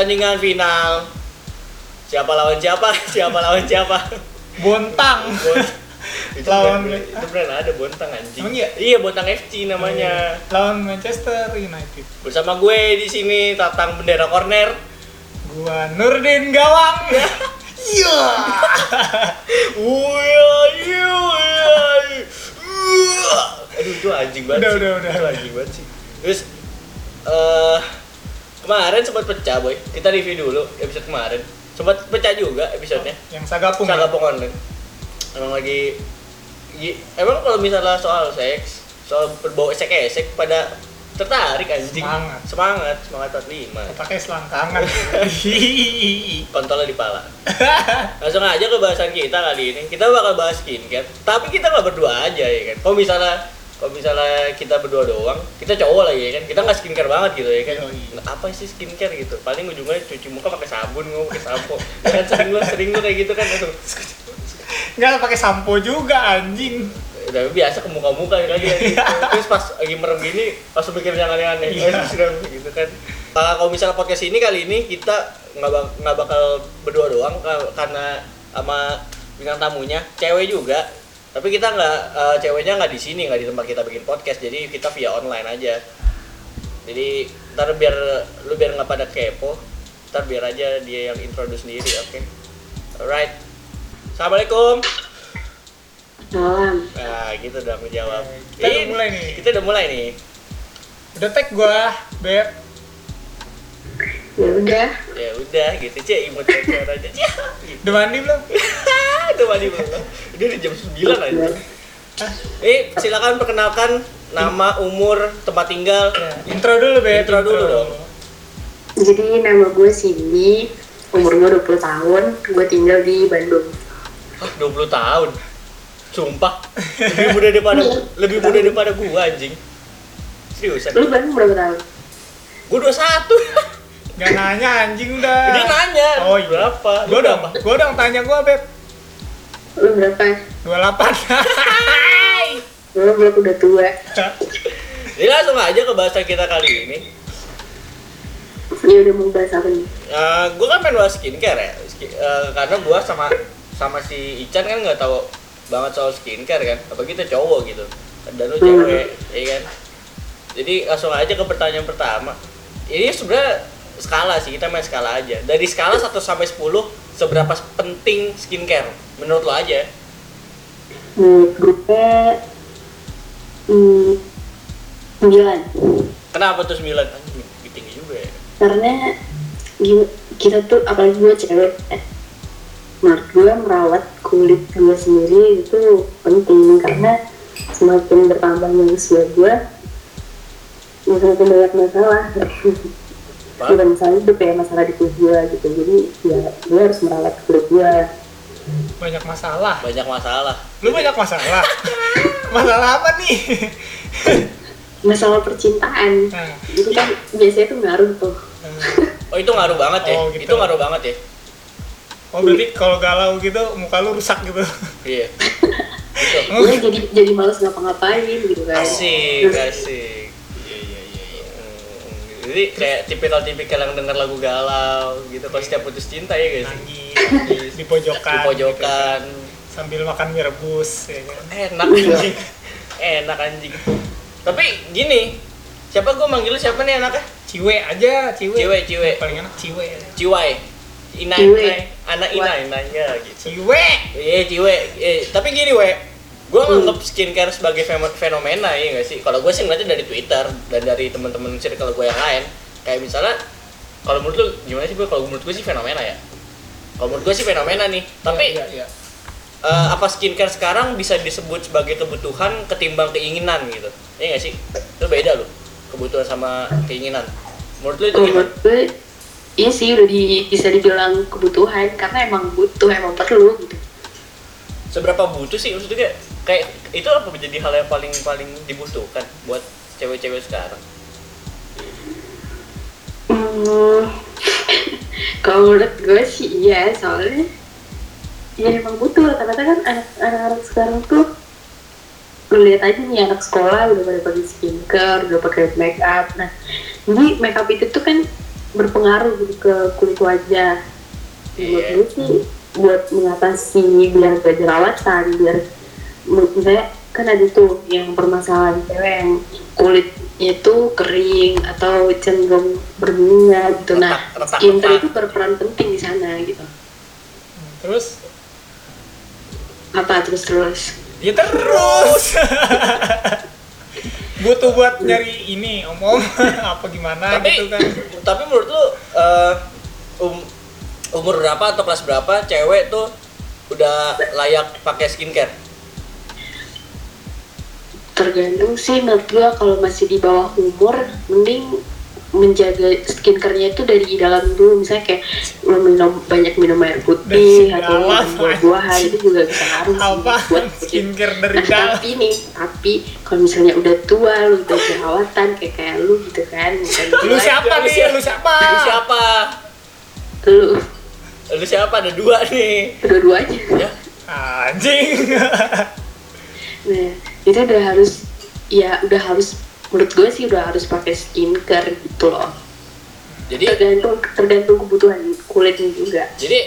Pertandingan final. Siapa lawan siapa? Siapa lawan siapa? Bontang. Bon- itu Lawan- brand, itu brand ada Bontang anjing. Emang iya? Iya, Bontang FC namanya. Lawan Manchester United. Bersama gue di sini Tatang Bendera Corner. Gua Nurdin Gawang. Iya. Wiya, iya, iya. Iya. Aduh, itu anjing banget. Udah, sih. udah, udah. Itu anjing banget sih. Terus eh kemarin sempat pecah, boy. Kita review dulu episode kemarin. Sempat pecah juga episodenya. Yang Sagapung. ya? Sagapung online. Emang lagi emang kalau misalnya soal seks, soal berbau esek-esek pada tertarik anjing. Semangat. Semangat, semangat 45. Pakai selangkangan. Kontolnya di pala. Langsung aja ke bahasan kita kali ini. Kita bakal bahas skincare. Tapi kita nggak berdua aja ya kan. Kalau misalnya kalau misalnya kita berdua doang, kita cowok lagi ya kan. Kita nggak skincare banget gitu ya kan. Nah, apa sih skincare gitu? Paling ujungnya cuci muka pakai sabun, nggak pakai sampo. Ya kan sering lo sering lo kayak gitu kan langsung. Enggak pakai sampo juga anjing. Udah biasa ke muka-muka ya kan gitu. Terus pas lagi merem gini, pas mikir yang aneh-aneh. Iya. Gitu kan. Nah, kalau misalnya podcast ini kali ini kita nggak bak- nggak bakal berdua doang ka- karena sama bintang tamunya cewek juga tapi kita nggak eh, ceweknya nggak di sini nggak di tempat kita bikin podcast jadi kita via online aja jadi ntar biar lu biar nggak pada kepo ntar biar aja dia yang introduce sendiri oke alright assalamualaikum Salam. nah gitu dong menjawab Kita udah mulai nih. kita udah mulai nih Udah tag gua, Beb. Ya udah. ya udah gitu cek imut aja. Udah mandi belum? itu mandi belum udah di jam 9 aja Hah? eh silakan perkenalkan nama umur tempat tinggal Ya, intro dulu, Beb. Intro dulu dong. Jadi nama gue Cindy, umur gue 20 tahun, gue tinggal di Bandung. ah 20 tahun sumpah lebih muda daripada lebih muda daripada gua anjing seriusan Lu Bandung berapa tahun? gua 21 Gak nanya anjing udah. dia nanya Oh iya. berapa Gua udah, gua udah tanya gua, Beb. Lu berapa? 28. Lu belum udah tua. jadi langsung aja ke bahasa kita kali ini. Ya udah mau bahas apa nih? Eh, gue kan pengen bahas skincare ya. Eh, karena gue sama sama si Ican kan nggak tahu banget soal skincare kan. Apa kita cowok gitu. Dan lu cewek ya kan? Jadi langsung aja ke pertanyaan pertama. Ini sebenarnya skala sih kita main skala aja. Dari skala 1 sampai 10 seberapa penting skincare menurut lo aja Menurut gue, hmm, 9. kenapa tuh 9 Anjing, tinggi juga ya Karena kita tuh, apalagi gue cewek, eh, menurut gue merawat kulit gue sendiri itu penting karena semakin bertambahnya usia gue semakin banyak masalah? bukan masalah hidup ya masalah di kulit gue gitu jadi ya gue harus merawat kulit gue Banyak masalah. banyak masalah Lu banyak masalah. masalah apa nih? masalah percintaan Nah, jadi kan biasanya tuh ngaruh tuh oh itu ngaruh banget ya Oh, gitu. itu ngaruh banget ya oh berarti kalau galau gitu muka lu rusak gitu. iya gitu gue jadi jadi males ngapa-ngapain gitu kan Asik, asik. Jadi kayak tipikal-tipikal yang denger lagu galau gitu pas setiap putus cinta ya guys. Nangis di pojokan. Di pojokan. gitu. Sambil makan mie rebus ya kan. Enak anjing. Enak anjing. Tapi gini, siapa gue manggil siapa nih anaknya? Ciwe aja, ciwe. Ciwe, ciwe. Paling enak ciwe. Ciwai. Inai. Anak inai, inai ya gitu. Ciwe. Iya, ciwe. Eh, tapi gini, we. Gue nganggap skincare sebagai fenomena ya nggak sih? Kalau gue sih ngeliatnya dari Twitter dan dari teman-teman circle gue yang lain. Kayak misalnya, kalau menurut lu gimana sih gue? Kalau menurut gue sih fenomena ya. Kalau menurut gue sih fenomena nih. Tapi Iya, iya. eh, apa skincare sekarang bisa disebut sebagai kebutuhan ketimbang keinginan gitu? Iya nggak sih? Itu beda loh. Kebutuhan sama keinginan. Menurut lu itu menurut gue iya sih udah di, bisa dibilang kebutuhan karena emang butuh emang perlu gitu Seberapa butuh sih maksudnya kayak, kayak itu apa menjadi hal yang paling paling dibutuhkan buat cewek-cewek sekarang? Hmm, kalau menurut gue sih iya soalnya ya emang butuh rata-rata kan anak- anak-anak sekarang tuh lu lihat aja nih anak sekolah udah pada pakai skincare udah pakai make up nah jadi make up itu tuh kan berpengaruh gitu ke kulit wajah menurut Iya. gue sih buat mengatasi biar gak jerawatan biar misalnya kan ada tuh yang permasalahan cewek yang kulitnya tuh kering atau cenderung berminyak gitu. Nah skincare itu berperan penting di sana gitu. Terus? Apa terus terus? Ya terus. Butuh buat nyari ini om-om apa gimana tapi gitu kan. tapi menurut lu eh, um- umur berapa atau kelas berapa cewek tuh udah layak pakai skincare tergantung sih menurut gua kalau masih di bawah umur mending menjaga skincare-nya itu dari dalam dulu misalnya kayak lo minum banyak minum air putih atau buah-buahan itu juga bisa ngaruh buat skincare dari nah, dalam? tapi nih tapi kalau misalnya udah tua lu udah jerawatan kayak kayak lu gitu kan Lu siapa nih? siapa? Lu siapa? lu siapa lu lu siapa? Ada dua nih. Dua-duanya. Ya. Anjing. nah itu udah harus ya udah harus menurut gue sih udah harus pakai skincare gitu loh. Jadi tergantung tergantung kebutuhan kulitnya juga. Jadi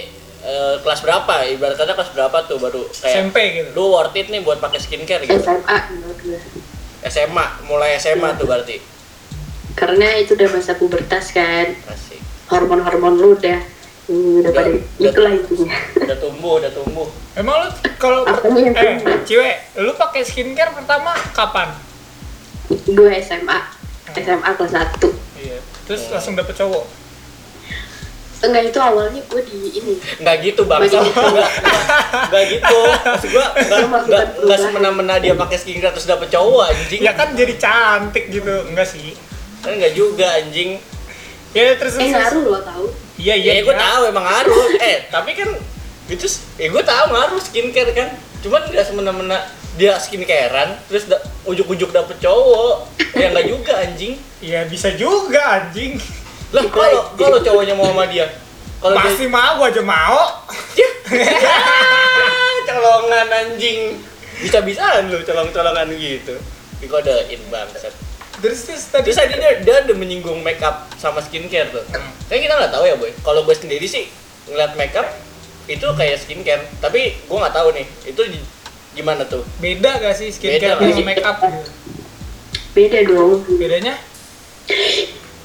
eh, kelas berapa? Ibarat kata kelas berapa tuh baru kayak SMP gitu. lu worth it nih buat pakai skincare gitu? SMA menurut gue. SMA mulai SMA tuh berarti? Karena itu udah masa pubertas kan. Asik. Hormon-hormon lu udah hmm, udah Udah- pada udah- itulah intinya udah tumbuh udah tumbuh Emang lu kalau eh cewek, lu pakai skincare pertama kapan? gue SMA SMA kelas 1 Iya. Terus langsung dapet cowok. enggak itu awalnya gue di ini nggak gitu bang Bagi- nggak nggak- nggak gitu maksud gua nggak Lu melakukan nggak nggak perubahan. semena-mena dia pakai skincare terus dapet cowok anjing Ya kan jadi cantik gitu. Enggak sih. kan nggak juga anjing Ya terus eh terus. ngaruh lo tau Iya ya, iya. gue iya. tahu emang ngaruh eh tapi kan itu ya gue tahu ngaruh skincare kan cuman nggak semena-mena dia skincarean terus da- ujuk-ujuk dapet cowok ya nggak juga anjing Iya bisa juga anjing. lah kalau kalau cowoknya mau sama dia kalau dia Pasti mau gua aja mau. Ya, colongan anjing bisa-bisaan lu colong-colongan gitu dikodein bangsat Terus terus tadi terus tadi dia, dia udah menyinggung makeup sama skincare tuh. Kayak kita nggak tahu ya boy. Kalau gue sendiri sih ngeliat makeup itu kayak skincare. Tapi gue nggak tahu nih itu gi- gimana tuh? Beda gak sih skincare Beda, sama makeup? beda dong. Bedanya?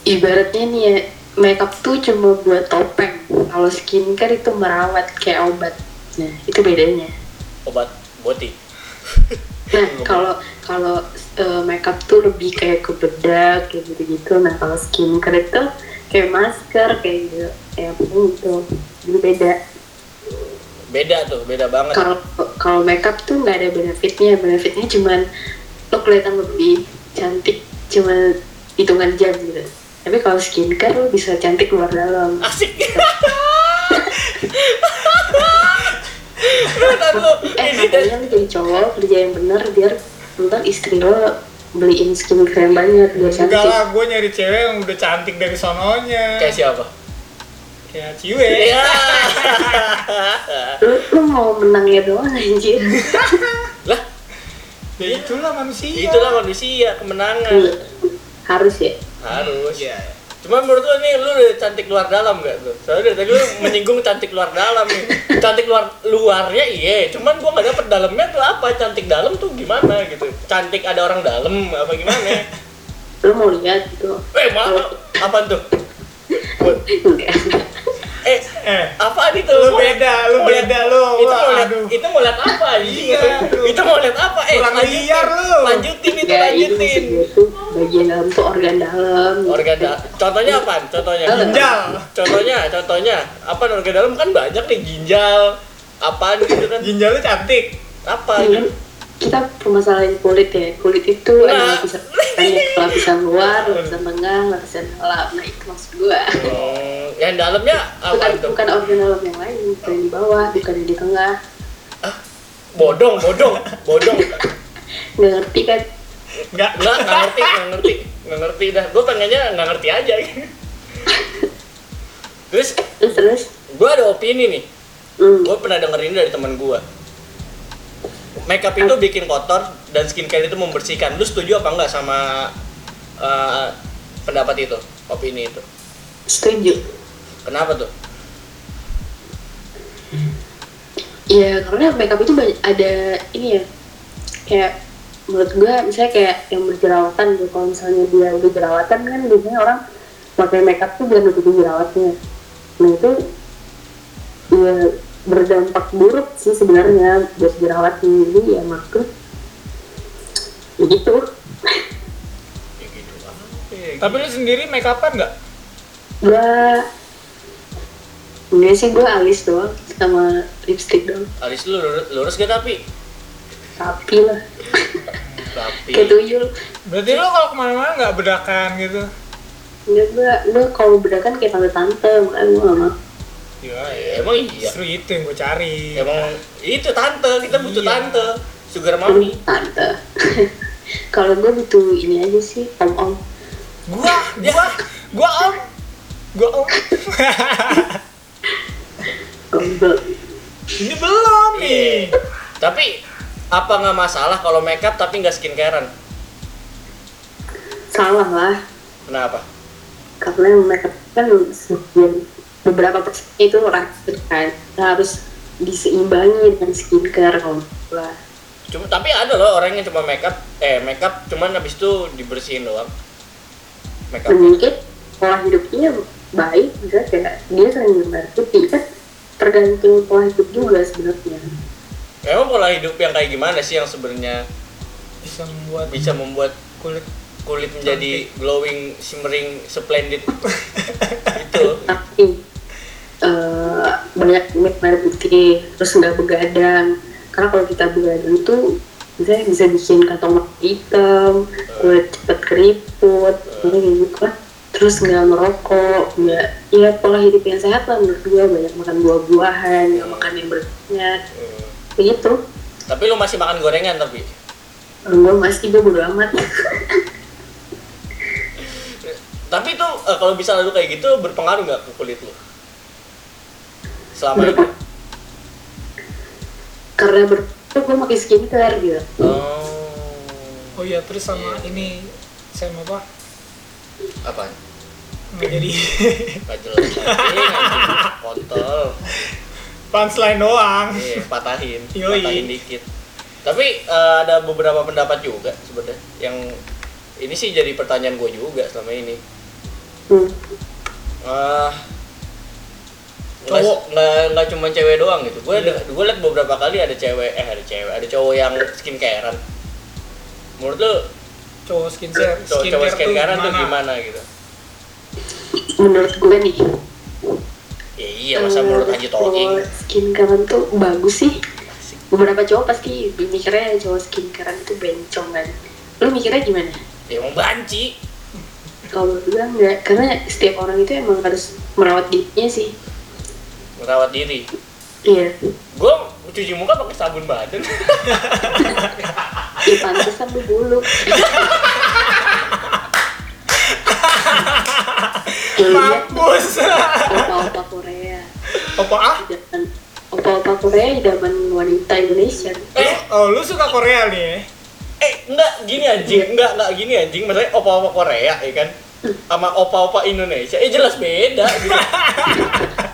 ibaratnya nih ya makeup tuh cuma buat topeng. Kalau skincare itu merawat kayak obat. Nah itu bedanya. Obat boti Nah, kalau kalau eh, makeup tuh lebih kayak ke bedak kayak gitu-gitu. Nah, kalau skincare itu kayak masker kayak gitu, kayak apa gitu. Jadi beda. beda tuh beda banget Kalau kalau makeup tuh nggak ada benefitnya. Benefitnya cuman lo kelihatan lebih cantik cuma hitungan jam gitu. Tapi kalau skincare lo bisa cantik luar dalam. asik Eh, ini makanya lo jadi cowok kerja yang bener biar ntar istri lo beliin skincare yang banyak biar Enggak cantik. lah, gue nyari cewek yang udah cantik dari sononya. kayak siapa Kayak ciwe. ya Lu, lu mau menangnya doang anjir. lah Ya itulah manusia. itulah manusia kemenangan harus ya harus Iya. Cuma menurut lu nih, lu udah cantik luar dalam gak tuh? Soalnya dari tadi lu menyinggung cantik luar dalam nih. Cantik luar luarnya iya, cuman gua gak dapet dalamnya tuh apa? Cantik dalam tuh gimana gitu? Cantik ada orang dalam apa gimana? lu mau lihat gitu Eh, ma apa tuh? enggak Eh, Eh, apa itu? Lu beda, lu beda, lu. Itu mau lihat, itu mau lihat apa? Iya, itu mau lihat apa? Eh, Kurang lanjutin. liar lu. Lanjutin itu maksud lanjutin. bagian dalam tuh organ dalam Organ dalam. Contohnya apa? Contohnya. ginjal. Contohnya, contohnya. Apa organ dalam kan banyak nih ginjal. Apaan gitu kan? Ginjal lu cantik. Apa? Kan kita permasalahan kulit ya kulit itu Nah. ada lapisan banyak lapisan luar lapisan tengah lapisan dalam nah itu maksud gua Hmm, yang dalamnya apa bukan itu? bukan organ dalam yang lain bukan yang di bawah bukan yang di tengah Bodong, bodong, bodong. nggak ngerti kan Enggak. Nggak, nggak ngerti, nggak ngerti, nggak ngerti dah. Gue pengennya nggak ngerti aja. Terus terus terus gue ada opini nih. hmm. Gue pernah denger ini dari teman gue. Makeup itu bikin kotor dan skincare itu membersihkan. Lu setuju apa enggak sama eh, pendapat itu, opini itu? setuju Kenapa tuh? ya karena makeup itu banyak ada ini ya kayak menurut gua misalnya kayak yang berjerawatan gitu kalau misalnya dia udah jerawatan kan biasanya orang pakai makeup tuh biar nutupin jerawatnya nah itu ya berdampak buruk sih sebenarnya buat jerawatnya jadi ya maksud ya gitu? Tapi lu sendiri make upan nggak? gua Enggak sih gue alis doang sama lipstick doang Alis lu lurus, lurus gak tapi? rapi lah Tapi kayak tuyul Berarti lu kalau ke mana-mana nggak bedakan gitu? Enggak gue gue kalau bedakan kayak tante-tante makanya gue gak mau Ya, emang iya. Justru itu yang gue cari. Emang itu tante, kita butuh Iya. tante Sugar mommy tante kalau gue butuh ini aja sih om om Gua, gua, gua om, gua om. gombel Ini belum nih. Iya. Tapi apa nggak masalah kalau makeup tapi nggak skincarean? salah lah Kenapa? karena mereka kan sebagian beberapa persen itu racun kan harus diseimbangi dengan skincare kalau gua Cuma tapi ada loh orang yang cuma makeup, eh makeup cuman habis itu dibersihin doang. Makeup. mungkin pola hidupnya baik bisa kayak dia sering air putih kan tergantung pola hidup juga sebenarnya Emang pola hidup yang kayak gimana sih yang sebenarnya Bisa membuat bisa membuat kulit kulit menjadi glowing, shimmering, splendid itu? tapi banyak air putih terus nggak begadang karena kalau kita begadang tuh bisa bisa bikin kantong mata hitam kulit cepet keriput kayak gitu kan terus nggak merokok nggak ya pola hidup yang sehat lah menurut gue banyak makan buah-buahan nggak makan yang berminyak Hmm. begitu Tapi lu masih makan gorengan tapi? gue masih gue bodo amat Tapi itu eh, kalau bisa lu kayak gitu berpengaruh nggak ke kulit lu? Selama ini? karena ber gue pakai skincare gitu Oh, Oh iya, terus sama Iya. ini saya mau apa? apa? Nggak jadi Gak jelas. Iya, kontol. punchline doang. Iya, patahin, Yoi. patahin dikit. Tapi eh, ada beberapa pendapat juga sebenarnya yang ini sih jadi pertanyaan gue juga selama ini. hmm. Ah, Cowok. nggak nggak cuma cewek doang gitu. Gue gue liat beberapa kali ada cewek eh ada cewek ada cowok yang skincarean. Menurut lu Cowok skincare, cowok cowok skincarean tuh gimana gitu? menurut gue nih Ya iya masa menurut Haji Talking. kalau skincare tuh bagus sih beberapa cowok pasti mikirnya cowok skincare itu bencong kan lu mikirnya gimana Ya emang banci. kalau gue enggak karena setiap orang itu emang harus merawat dirinya sih Merawat diri. iya Gue cuci muka pakai sabun badan. ya pantesan lu buluk Lu lihat Mampus. opa-opa Korea Apa ah? Opa-opa Korea zaman wanita Indonesia eh, Oh, lu suka Korea nih? eh enggak gini anjing, enggak enggak gini anjing. Maksudnya opa-opa Korea ya kan? Sama opa-opa Indonesia, eh jelas beda gitu.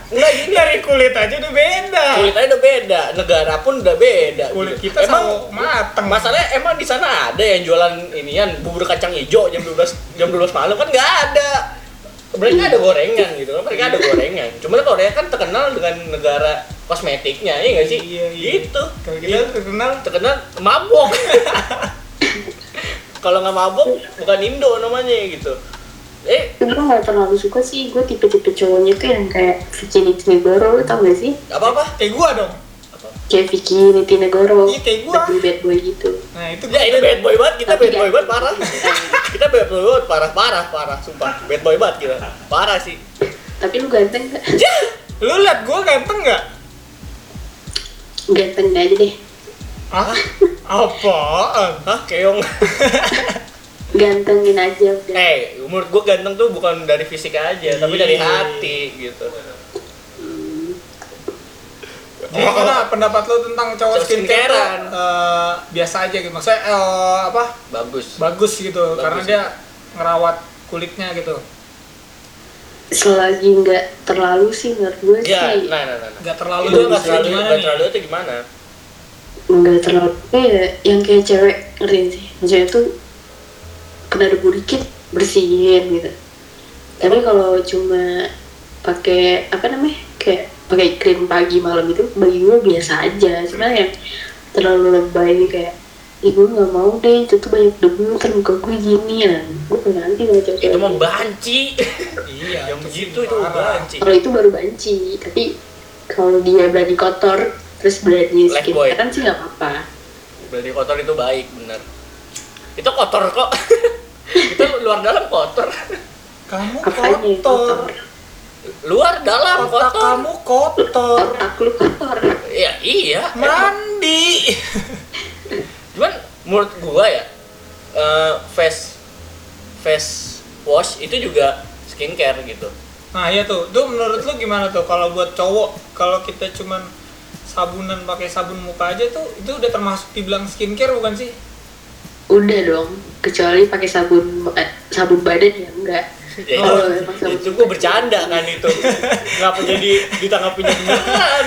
Enggak gini, Dari kulit aja udah beda. kulitnya udah beda, negara pun udah beda. Kulit gitu. kita emang mateng. masalahnya emang di sana ada yang jualan inian bubur kacang hijau jam 12 jam 12 malam kan nggak ada. Mereka ada gorengan gitu, mereka ada gorengan. Cuma Korea kan terkenal dengan negara kosmetiknya, iya nggak sih? Iya, iya. Gitu. Kalau kita terkenal terkenal mabok. Kalau nggak mabok bukan Indo namanya gitu. Eh, gue gak terlalu suka sih gue tipe-tipe cowoknya tuh yang kayak Vicky Nitinegoro lu tau gak sih apa apa? kayak gua dong. kayak Vicky Nitinegoro Iya, kayak gua. bad boy bad boy gitu Nah, itu Ya ini bad boy banget, kita Tapi bad boy banget parah. kita bad boy banget parah parah parah, sumpah. Bad boy banget kita. Parah sih. tapi lu ganteng gak? Lu liat gua ganteng nggak? ganteng aja deh Ah, apaan? Hah, keong. gantengin aja udah eh, menurut gua ganteng tuh bukan dari fisik aja, tapi dari Iya. hati gitu. Jadi gimana pendapat lu tentang cowok skincare tuh, skincarean. eh, biasa aja gitu? Maksudnya eh, apa? Bagus. Bagus gitu Bagus. karena dia ngerawat kulitnya gitu. selagi nggak terlalu sih menurut gue Ya, sih nah, nah, nah. nah. Nggak terlalu itu maksudnya terlalu, gimana nih? terlalu itu gimana? nggak terlalu kayak yang kayak cewek ngerti sih maksudnya tuh kena debu dikit bersihin gitu tapi kalau cuma pakai apa namanya kayak pakai krim pagi malam itu bagi gue biasa aja cuma yang terlalu lebay kayak Ih, gue nggak mau deh itu tuh banyak debu ntar muka gue gini ya gue pengen nanti sama cewek Itu mah banci. Iya, yang itu begitu itu parah. banci. kalau itu baru banci tapi kalau dia berani kotor terus berani skin kan sih nggak apa-apa Berarti kotor itu baik, bener. Itu kotor kok. itu luar dalam kotor. Kamu kotor. Luar dalam Otak kotor. kamu kotor. otak lu kotor Ya iya. Mandi. Cuman menurut gua ya eh, face face wash itu juga skincare gitu. Nah iya tuh, tuh menurut lu gimana tuh kalau buat cowok kalau kita cuman sabunan pakai sabun muka aja tuh itu udah termasuk dibilang skincare bukan sih? Udah dong kecuali pakai sabun eh, sabun badan ya enggak Ya, Oh, itu, emang sabun itu gua bercanda kan itu. Ngapa jadi ditanggapinya beneran?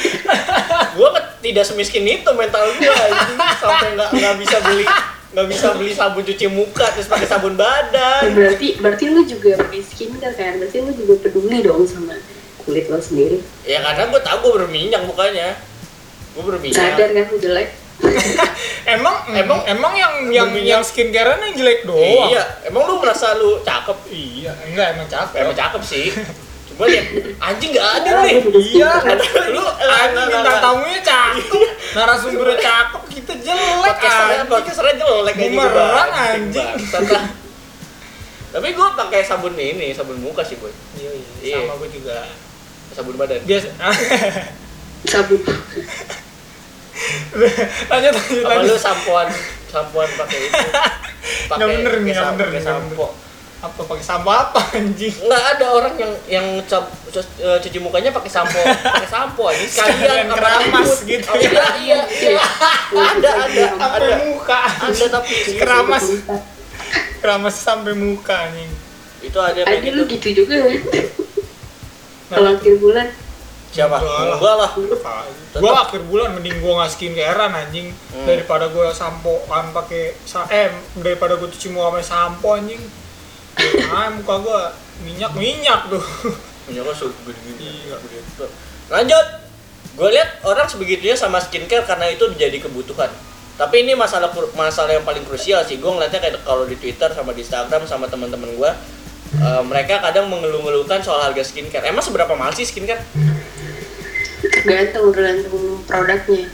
gua kan tidak semiskin itu mental gua anjing. sampai nggak nggak bisa beli nggak bisa beli sabun cuci muka terus pakai sabun badan. berarti berarti lu juga pakai skincare kan berarti lu juga peduli dong sama kulit lo sendiri Ya karena gua tahu gua berminyak mukanya. Gua berminyak. sadar kan lu jelek Emang emang emang yang yang Berminyak. yang skincare yang jelek doang. Iya, emang lu merasa lu cakep? Iya, enggak emang cakep. Emang cakep sih. Cuma ya anjing nggak ada Ah, nih. Iya, lu anjing bintang nggak. tamunya cakep, narasumbernya cakep, kita jelek Podcasternya anjing. podcasternya jelek aja juga. Bumerang, anjing. Tapi gua pakai sabun ini, sabun muka sih, Boy. Iya, Iya. iya, sama gue juga. Sabun badan. Biasa. sabun lanjut lanjut Apa lu sampoan sampoan pakai itu? Nggak bener nih, nggak bener pakai sampo. Apa pakai sampo apa anjing? Nggak ada orang yang yang cap- eh, cuci mukanya pakai sampo, pakai sampo aja Sekalian keramas gitu Oh, iya, iya, iya. Ada, ada, Sampai ada. muka. Ada tapi Keramas. Keramas sampai muka anjing. itu ada kayak aja lu gitu. gitu juga ya kalau akhir bulan Siapa? Enggak lah. Gua akhir bulan mending gua nggak skincarean anjing Hmm. daripada gua sampoan pakai eh daripada gua cuci muka pakai sampo anjing. Nah, muka gua minyak minyak tuh. Punya kok suka gini-gini. Iya. Lanjut. Gue lihat orang sebegitunya sama skincare karena itu menjadi kebutuhan. Tapi ini masalah masalah yang paling krusial sih. Gue ngeliatnya kayak kalau di Twitter sama di Instagram sama teman-teman gue, eh, mereka kadang mengeluh-ngeluhkan soal harga skincare. Emang seberapa mahal sih skincare? Tergantung tergantung produknya.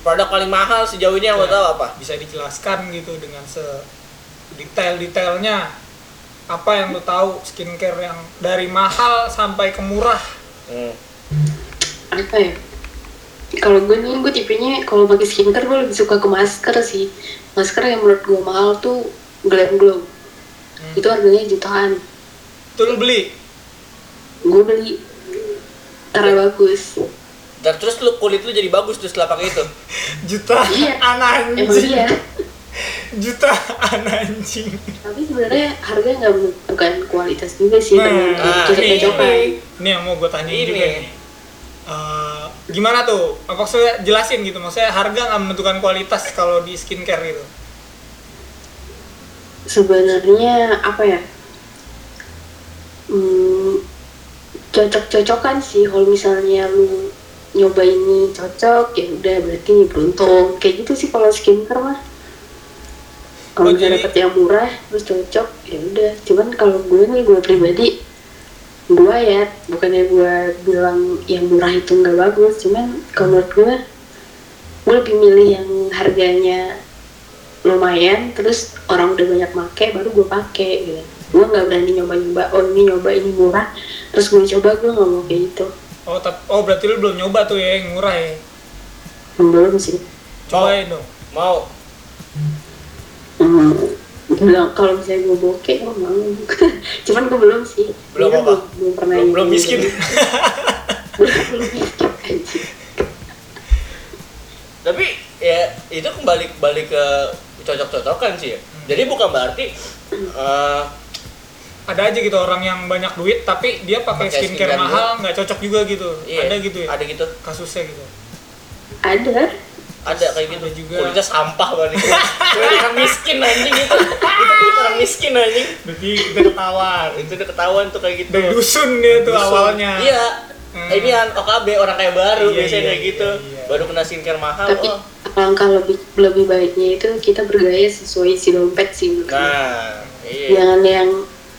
Produk paling mahal sejauh ini yang lo Ya. tahu apa? Bisa dijelaskan gitu dengan se detail-detailnya. Apa yang lo tahu skincare yang dari mahal sampai ke murah? Hmm. apa ya? Kalau gue nih gue tipenya kalau pakai skincare gue lebih suka ke masker sih. Masker yang menurut gue mahal tuh Glam Glow. Hmm. itu harganya jutaan. Itu lo beli? Gue beli karena bagus. Dan terus lu kulit lu jadi bagus tuh setelah pakai itu. jutaan Iya. anjing. Iya. Jutaan anjing. Tapi sebenarnya harga nggak menentukan kualitas juga sih Nah, tergantung nah, ini. ini. Yang mau gue tanyain Ini. juga nih. Eh, gimana tuh? Maksudnya? Jelasin gitu. Maksudnya harga nggak menentukan kualitas kalau di skincare gitu? Sebenarnya apa ya? Hmm, cocok-cocokan sih. Kalau misalnya lu nyoba ini cocok ya udah berarti ini beruntung. Kayak gitu sih kalau skincare mah. Oh, kalau misalnya jadi- dapet yang murah terus cocok ya udah. Cuman kalau gue nih gue pribadi gue ya bukannya gue bilang yang murah itu nggak bagus. Cuman kalau menurut gue gue lebih milih yang harganya lumayan terus orang udah banyak make baru gue pakai gitu. Gue nggak berani nyoba nyoba oh ini nyoba ini murah terus gue coba gue nggak mau kayak gitu. Oh tapi oh berarti lu belum nyoba tuh ya yang murah ya? Belum sih. Cobain dong. Mau. Hmm, bilang kalau misalnya gue bokeh gue mau. Cuman gue belum sih. Belum apa? belum, belum pernah belum, belum miskin. belum belum miskin anjing. Tapi ya itu kembali kembali ke cocok-cocokan sih ya. Jadi bukan berarti eh, ada aja gitu orang yang banyak duit tapi dia pakai skincare skincare mahal nggak cocok juga gitu Iya, ada gitu ya Ada gitu. kasusnya gitu ada Ada kayak gitu. Ada juga. Kulitnya sampah banget. Kulit orang miskin anjing itu. Itu kulit orang miskin anjing. berarti kita ketahuan Itu udah ketahuan tuh kayak gitu. dari dusun dia tuh Dusun. awalnya Iya. Hmm. Ini kan OKB orang kayak baru Iya, biasanya iya, kayak gitu. iya, iya. Baru kena skincare mahal. tapi oh. alangkah lebih lebih baiknya itu kita bergaya sesuai si dompet sih gue. Nah, iya. jangan yang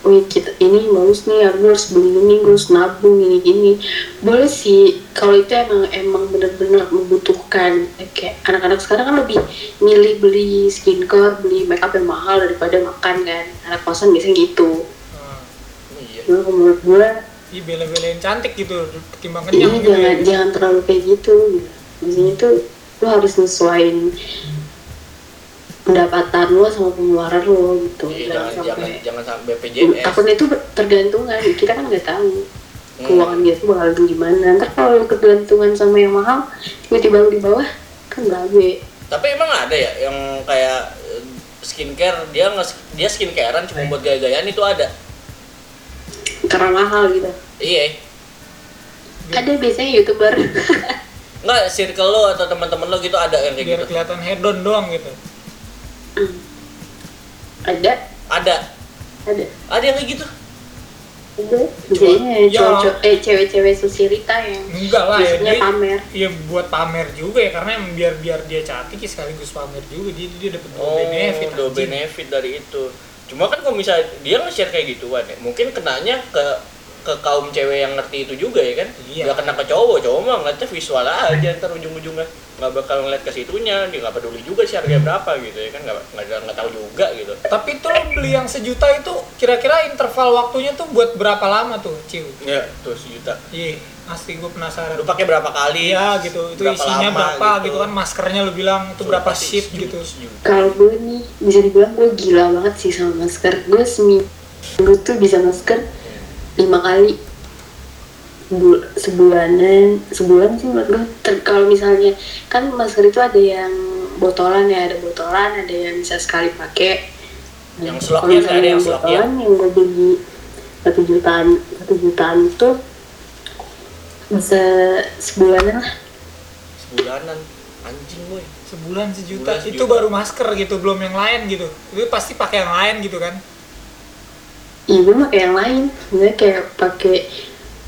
wih kita ini bagus nih aku harus beli ini gue harus nabung ini gini boleh sih kalau itu emang emang benar-benar membutuhkan Eh, kayak anak-anak sekarang kan lebih milih beli skincare beli makeup yang mahal daripada makan kan anak kosan biasanya gitu Nah, Iya. Menurut gue iya bela-belain cantik gitu ketimbang ini kenyang gitu ya. jangan jangan terlalu kayak gitu biasanya tuh lo harus nyesuaiin pendapatan lo sama pengeluaran lo gitu Iya, jangan, jangan sampai jangan sampai BPJS. takutnya itu tergantungan kita kan nggak tahu Hmm. keuangan dia tuh bakal gimana ntar kalau lu ketergantungan sama yang mahal tiba-tiba lu di bawah kan babe Tapi emang ada ya yang kayak eh, skincare dia nge dia skincarean cuma buat gaya-gayaan itu ada. karena mahal gitu Iya. ada biasanya youtuber Enggak, circle lo atau teman-teman lo gitu ada yang kayak biar gitu. kelihatan hedon doang gitu ada Ada. ada Ada yang kayak gitu. ada biasanya Ya. cowok eh cewek-cewek sosialita yang enggak lah ya dia pamer Iya buat pamer juga ya karena biar biar dia cantik ya sekaligus pamer juga dia dia dapat Oh, benefit do benefit dari itu. Cuma kan kalau misalnya dia nge-share kayak gituan ya, mungkin kenanya ke ke kaum cewek yang ngerti itu juga ya kan? Iya. Nggak kena ke cowok, cowok mah ngeliatnya visual aja ntar ujung-ujungnya nggak bakal ngeliat ke situnya, dia nggak peduli juga sih harganya berapa gitu ya kan nggak nggak nggak tahu juga gitu. Tapi itu lo beli yang sejuta itu kira-kira interval waktunya tuh buat berapa lama tuh, Ciu? Ya, tuh sejuta. Iya, asli gue penasaran. Lu pakai berapa kali? Iya gitu, itu Berapa isinya lama berapa gitu. gitu. kan maskernya lo bilang itu berapa sheet sejuta, gitu. sejuta. kalau gue nih bisa dibilang gue gila banget sih sama masker gue seminggu tuh bisa masker lima kali Bul- sebulanan sebulan sih menurut gue Ter- kalau misalnya kan masker itu ada yang botolan ya ada botolan ada yang bisa sekali pakai Nah, Yang misalnya ada yang yang botolan yang gue beli satu jutaan satu jutaan itu bisa sebulanan lah Sebulanan anjing boy. Sebulan sejuta. Sebulan Itu sejuta. baru masker gitu, belum yang lain gitu. Itu pasti pakai yang lain gitu kan. Iya gue pakai yang lain, gue kayak pakai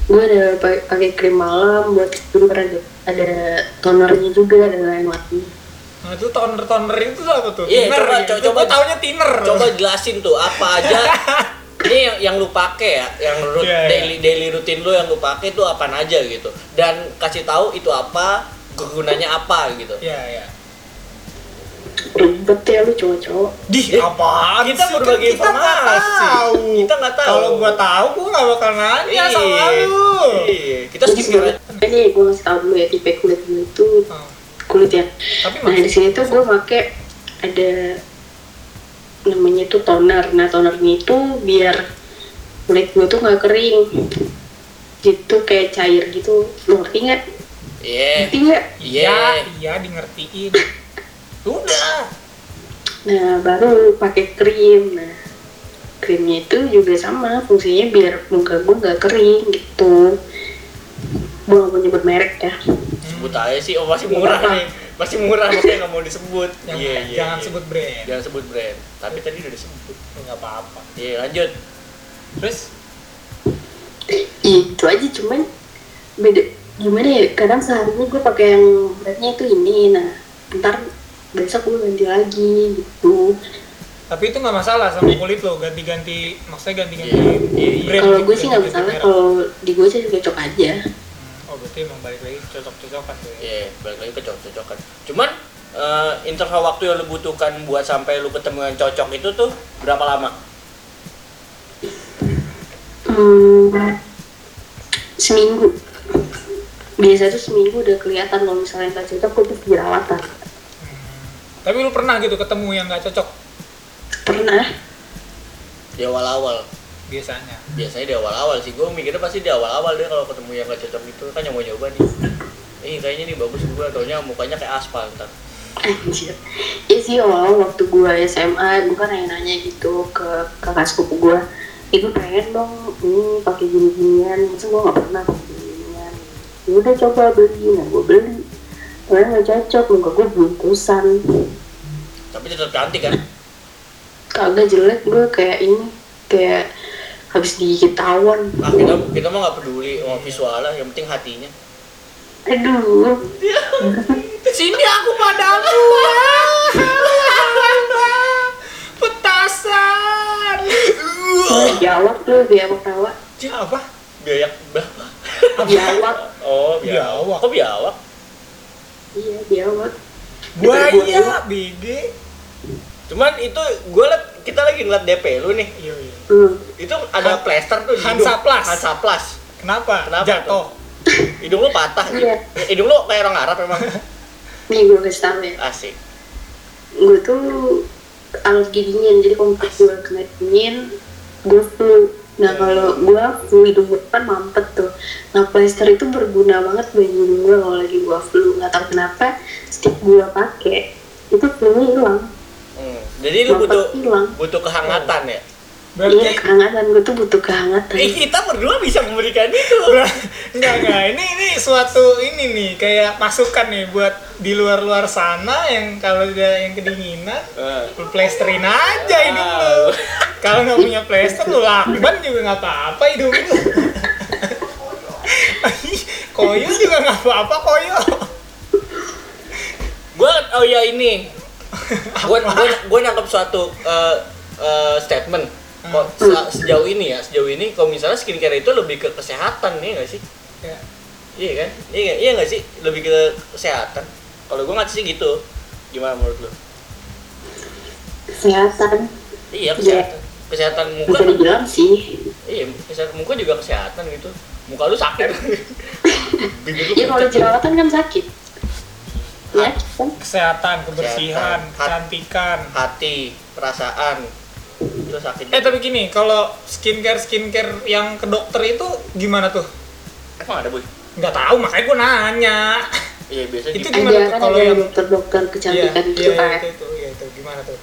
gue ada pa- pakai krim malam buat tidur ada ada tonernya juga ada lain lagi. Nah itu toner-toner itu tuh apa tuh? Iya, Thinner coba- gitu. co- Gua coba- taunya thinner. Coba jelasin tuh apa aja ini yang yang lu pakai ya, yang rut, Iya, iya. daily daily rutin lu yang lu pakai itu apa aja gitu. Dan kasih tahu itu apa, kegunanya apa gitu. Iya, iya. Ribet ya lu cowok-cowok. Di Eh, apaan kita sih? berbagi kita nggak informasi. tahu. Kita nggak tahu. Kalau gua tahu, gua nggak bakal nanya sama lu. Iya, kita skincare. sebenarnya ini gue ngasih tau dulu ya tipe kulit gue itu Oh, kulit ya. Tapi Nah di sini tuh gue pakai ada namanya tuh toner. Nah tonernya itu biar kulit gue tuh nggak kering. Gitu kayak cair gitu. Lu ngerti nggak? Iya. Ngerti nggak? Iya. iya, iya di ngertiin. Udah. Nah, baru pakai krim. Nah, krimnya itu juga sama fungsinya biar muka gue nggak kering gitu. Gue mau nyebut merek ya. Sebut aja sih, oh masih murah nih. Masih murah makanya nggak mau disebut. Jangan, Iya, iya. jangan iya. sebut brand. Jangan sebut brand. Tapi tadi udah disebut. Nggak apa-apa. Iya, lanjut. Terus Itu aja cuman beda gimana ya? Kadang seharinya gue pakai yang brandnya itu ini. Nah, ntar besok gue ganti lagi gitu. tapi itu nggak masalah sama kulit lo ganti-ganti maksudnya ganti-ganti Iya, iya, iya. brand Kalau gitu, gue sih nggak masalah. Kalau di gue sih cocok aja. Hmm, oh berarti emang balik lagi cocok-cocokan tuh ya Iya, balik lagi ke cocok-cocokan. Cuman eh, interval waktu yang lu butuhkan buat sampai lu ketemu yang cocok itu tuh berapa lama? Hmm, seminggu. Biasa tuh seminggu udah kelihatan kalau misalnya nggak cocok gue tuh jerawatan. Tapi lu pernah gitu ketemu yang nggak cocok Pernah. Di awal-awal. biasanya Biasanya di awal-awal sih. Gue mikirnya pasti di awal-awal deh kalau ketemu yang gak cocok itu kan yang mau nyoba nih. Eh kayaknya nih bagus gue, taunya mukanya kayak aspal ntar. Anjir. Iya sih awal waktu gue SMA, gue kan nanya-nanya gitu ke kakak sepupu gue. itu pengen dong ini pakai gini-ginian masa gue nggak pernah pakai gini-ginian ya udah coba beli nah gue beli nggak cocok muka gue buntusan Tapi tetap cantik kan? kagak jelek gue kayak ini kayak habis digigit tawon Ah, kita kita mah nggak peduli sama visualnya, yang penting hatinya. aduh Sini aku padamu. Petasan. jawab tuh biawak tawa Siapa? Biayak berapa? biawak Oh. Biawak. Kok biawak? Iya biawak Buaya, BG. Cuman itu gue liat kita lagi ngeliat DP lu nih. Iya, iya. hmm. Itu ada Han- plester tuh di hidung. Hansaplas. Hansaplas. Kenapa? Kenapa Jatuh. Hidung lu patah. Iya. Hidung lu kayak orang Arab emang. nih gue kasih tau ya Asik. gue tuh alergi dingin jadi kalau gue kena dingin gue flu nah kalau gue flu hidung gue kan mampet tuh nah plester itu berguna banget bagi hidung gue kalau lagi gue flu nggak tahu kenapa setiap gue pakai itu flu hilang Hmm. Jadi lu mampet butuh hilang butuh kehangatan ya. Berarti iya kehangatan gue tuh butuh kehangatan Eh, kita berdua bisa memberikan itu. Enggak enggak ini ini suatu ini nih kayak masukan nih buat di luar-luar sana yang kalau dia yang kedinginan Eh. lu plesterin aja hidung lu kalau nggak punya plester lu lakban juga nggak apa-apa hidung lu koyo juga nggak apa-apa koyo Gua oh ya ini. Gua gua gua nangkep suatu eh, eh, statement. Kok se- sejauh ini ya, sejauh ini kalau misalnya skincare itu lebih ke kesehatan nih nggak sih? Ya. Iya kan? Iya nggak- iya nggak sih? Lebih ke kesehatan. Kalau gua nggak sih gitu. Gimana menurut lu? kesehatan Iya kesehatan. Kesehatan muka. bisa dibilang sih Iya, kesehatan muka juga kesehatan gitu. Muka lu sakit. Bibir lu ya kalau jerawatan kan sakit ya kan kesehatan kebersihan Kesehatan. kecantikan hati, perasaan itu sakit. eh tapi gini kalau skincare skincare yang ke dokter itu gimana tuh emang ada boy? nggak tahu makanya gue nanya Iya biasanya Itu gitu. gimana ada tuh kan kalau yang- dokter-dokter kecantikan iya, gitu iya, kan itu, itu, iya, itu gimana tuh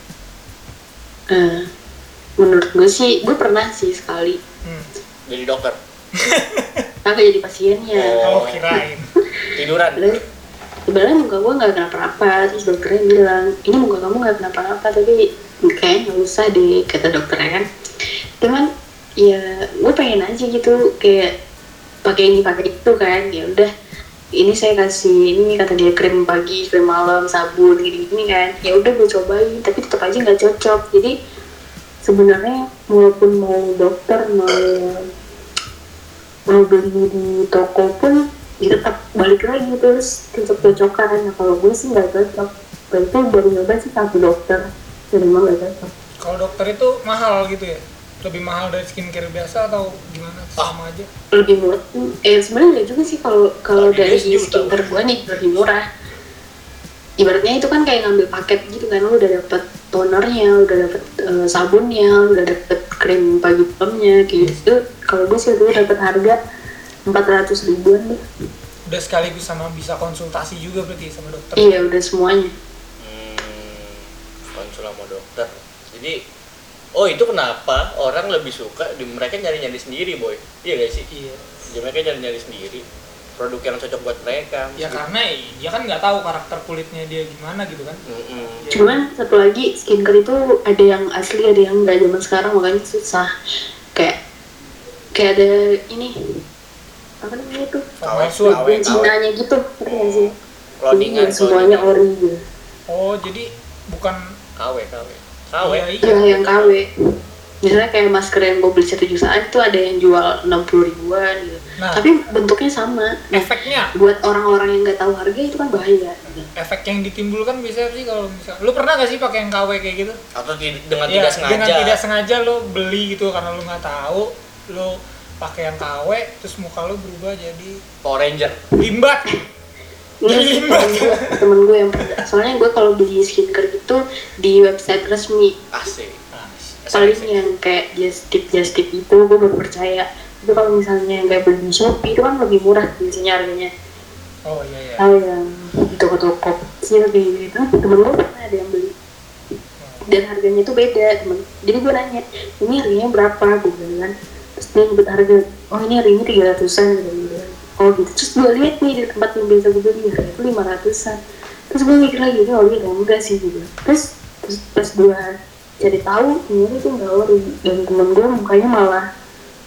Eh, menurut gue sih gue pernah sih sekali hmm. Jadi dokter. kagak jadi pasiennya Oh. oh kirain Tiduran. Lalu, sebenarnya muka gue nggak kenapa-napa terus dokternya bilang ini muka kamu nggak kenapa-napa tapi kayaknya nggak usah deh kata dokternya kan cuman ya gue pengen aja gitu kayak pakai ini pakai itu kan. Ya udah ini saya kasih ini kata dia krim pagi krim malam sabun gini gini kan. Ya udah gue cobain tapi tetap aja nggak cocok. Jadi sebenarnya walaupun mau dokter mau mau beli di toko pun ya tetap balik lagi terus tetap cocokan. Nah kalau gue sih nggak cocok. Berarti baru nyoba sih satu dokter nggak cocok kalau dokter itu mahal gitu ya? Lebih mahal dari skincare biasa atau gimana? Sama aja? Lebih murah. Eh sebenarnya nggak juga sih kalau kalau dari skincare gue nih lebih murah. Ibaratnya itu kan kayak ngambil paket gitu kan lu udah dapet tonernya udah dapet eh, sabunnya udah dapet krim pagi malamnya gitu. Kalau gue sih dulu dapet harga 400 ribuan deh udah sekaligus sama bisa konsultasi juga berarti sama dokter? Iya udah semuanya konsul sama dokter. Jadi Oh itu kenapa orang lebih suka di mereka nyari-nyari sendiri boy Iya gak sih? iya Jadi mereka nyari-nyari sendiri Produk yang cocok buat mereka ya karena dia kan nggak tahu karakter kulitnya dia gimana gitu kan Mm-mm. Cuman satu lagi skincare itu ada yang asli ada yang nggak zaman sekarang makanya susah. Kayak kayak ada ini apa namanya tuh? Kawe, Yang Cinanya gitu, ngerti nggak sih? Cloningan, Jadi semuanya ori gitu. oh jadi bukan KW, KW KW? iya, iya. Ya yang KW. Misalnya kayak masker yang gue beli satu jutaan itu ada yang jual 60 ribuan gitu. Nah. Tapi bentuknya sama. Nah, efeknya buat orang-orang yang nggak tahu harga itu kan bahaya. gitu. efek yang ditimbulkan biasanya sih kalau misal lu pernah gak sih pakai yang KW kayak gitu Atau ti- dengan Iya, tidak sengaja dengan tidak sengaja lo beli gitu karena lo nggak tahu lo pakai yang KW terus muka lo berubah jadi Power Ranger limbat Iya sih, temen gue, temen gue yang pernah. Soalnya gue kalau beli skincare itu di website resmi. Asik. Paling yang kayak just tip just tip itu gue baru percaya. Itu kalau misalnya yang kayak beli di shopee itu kan lebih murah biasanya harganya. Oh iya iya. Kalau yang di toko-toko kecil kayak gitu temen gue pernah ada yang beli. Dan harganya tuh beda temen. Jadi gue nanya ini harganya berapa? Gue bilang kan terus dia nyebut harga oh ini harganya tiga ratusan gitu. Oh gitu. Terus gue lihat nih di tempat yang biasa gue beli harganya tuh lima ratusan. Terus gue mikir lagi ini ori atau enggak sih? Gitu. Terus terus pas gue cari tahu ternyata itu enggak ori dan temen gue mukanya malah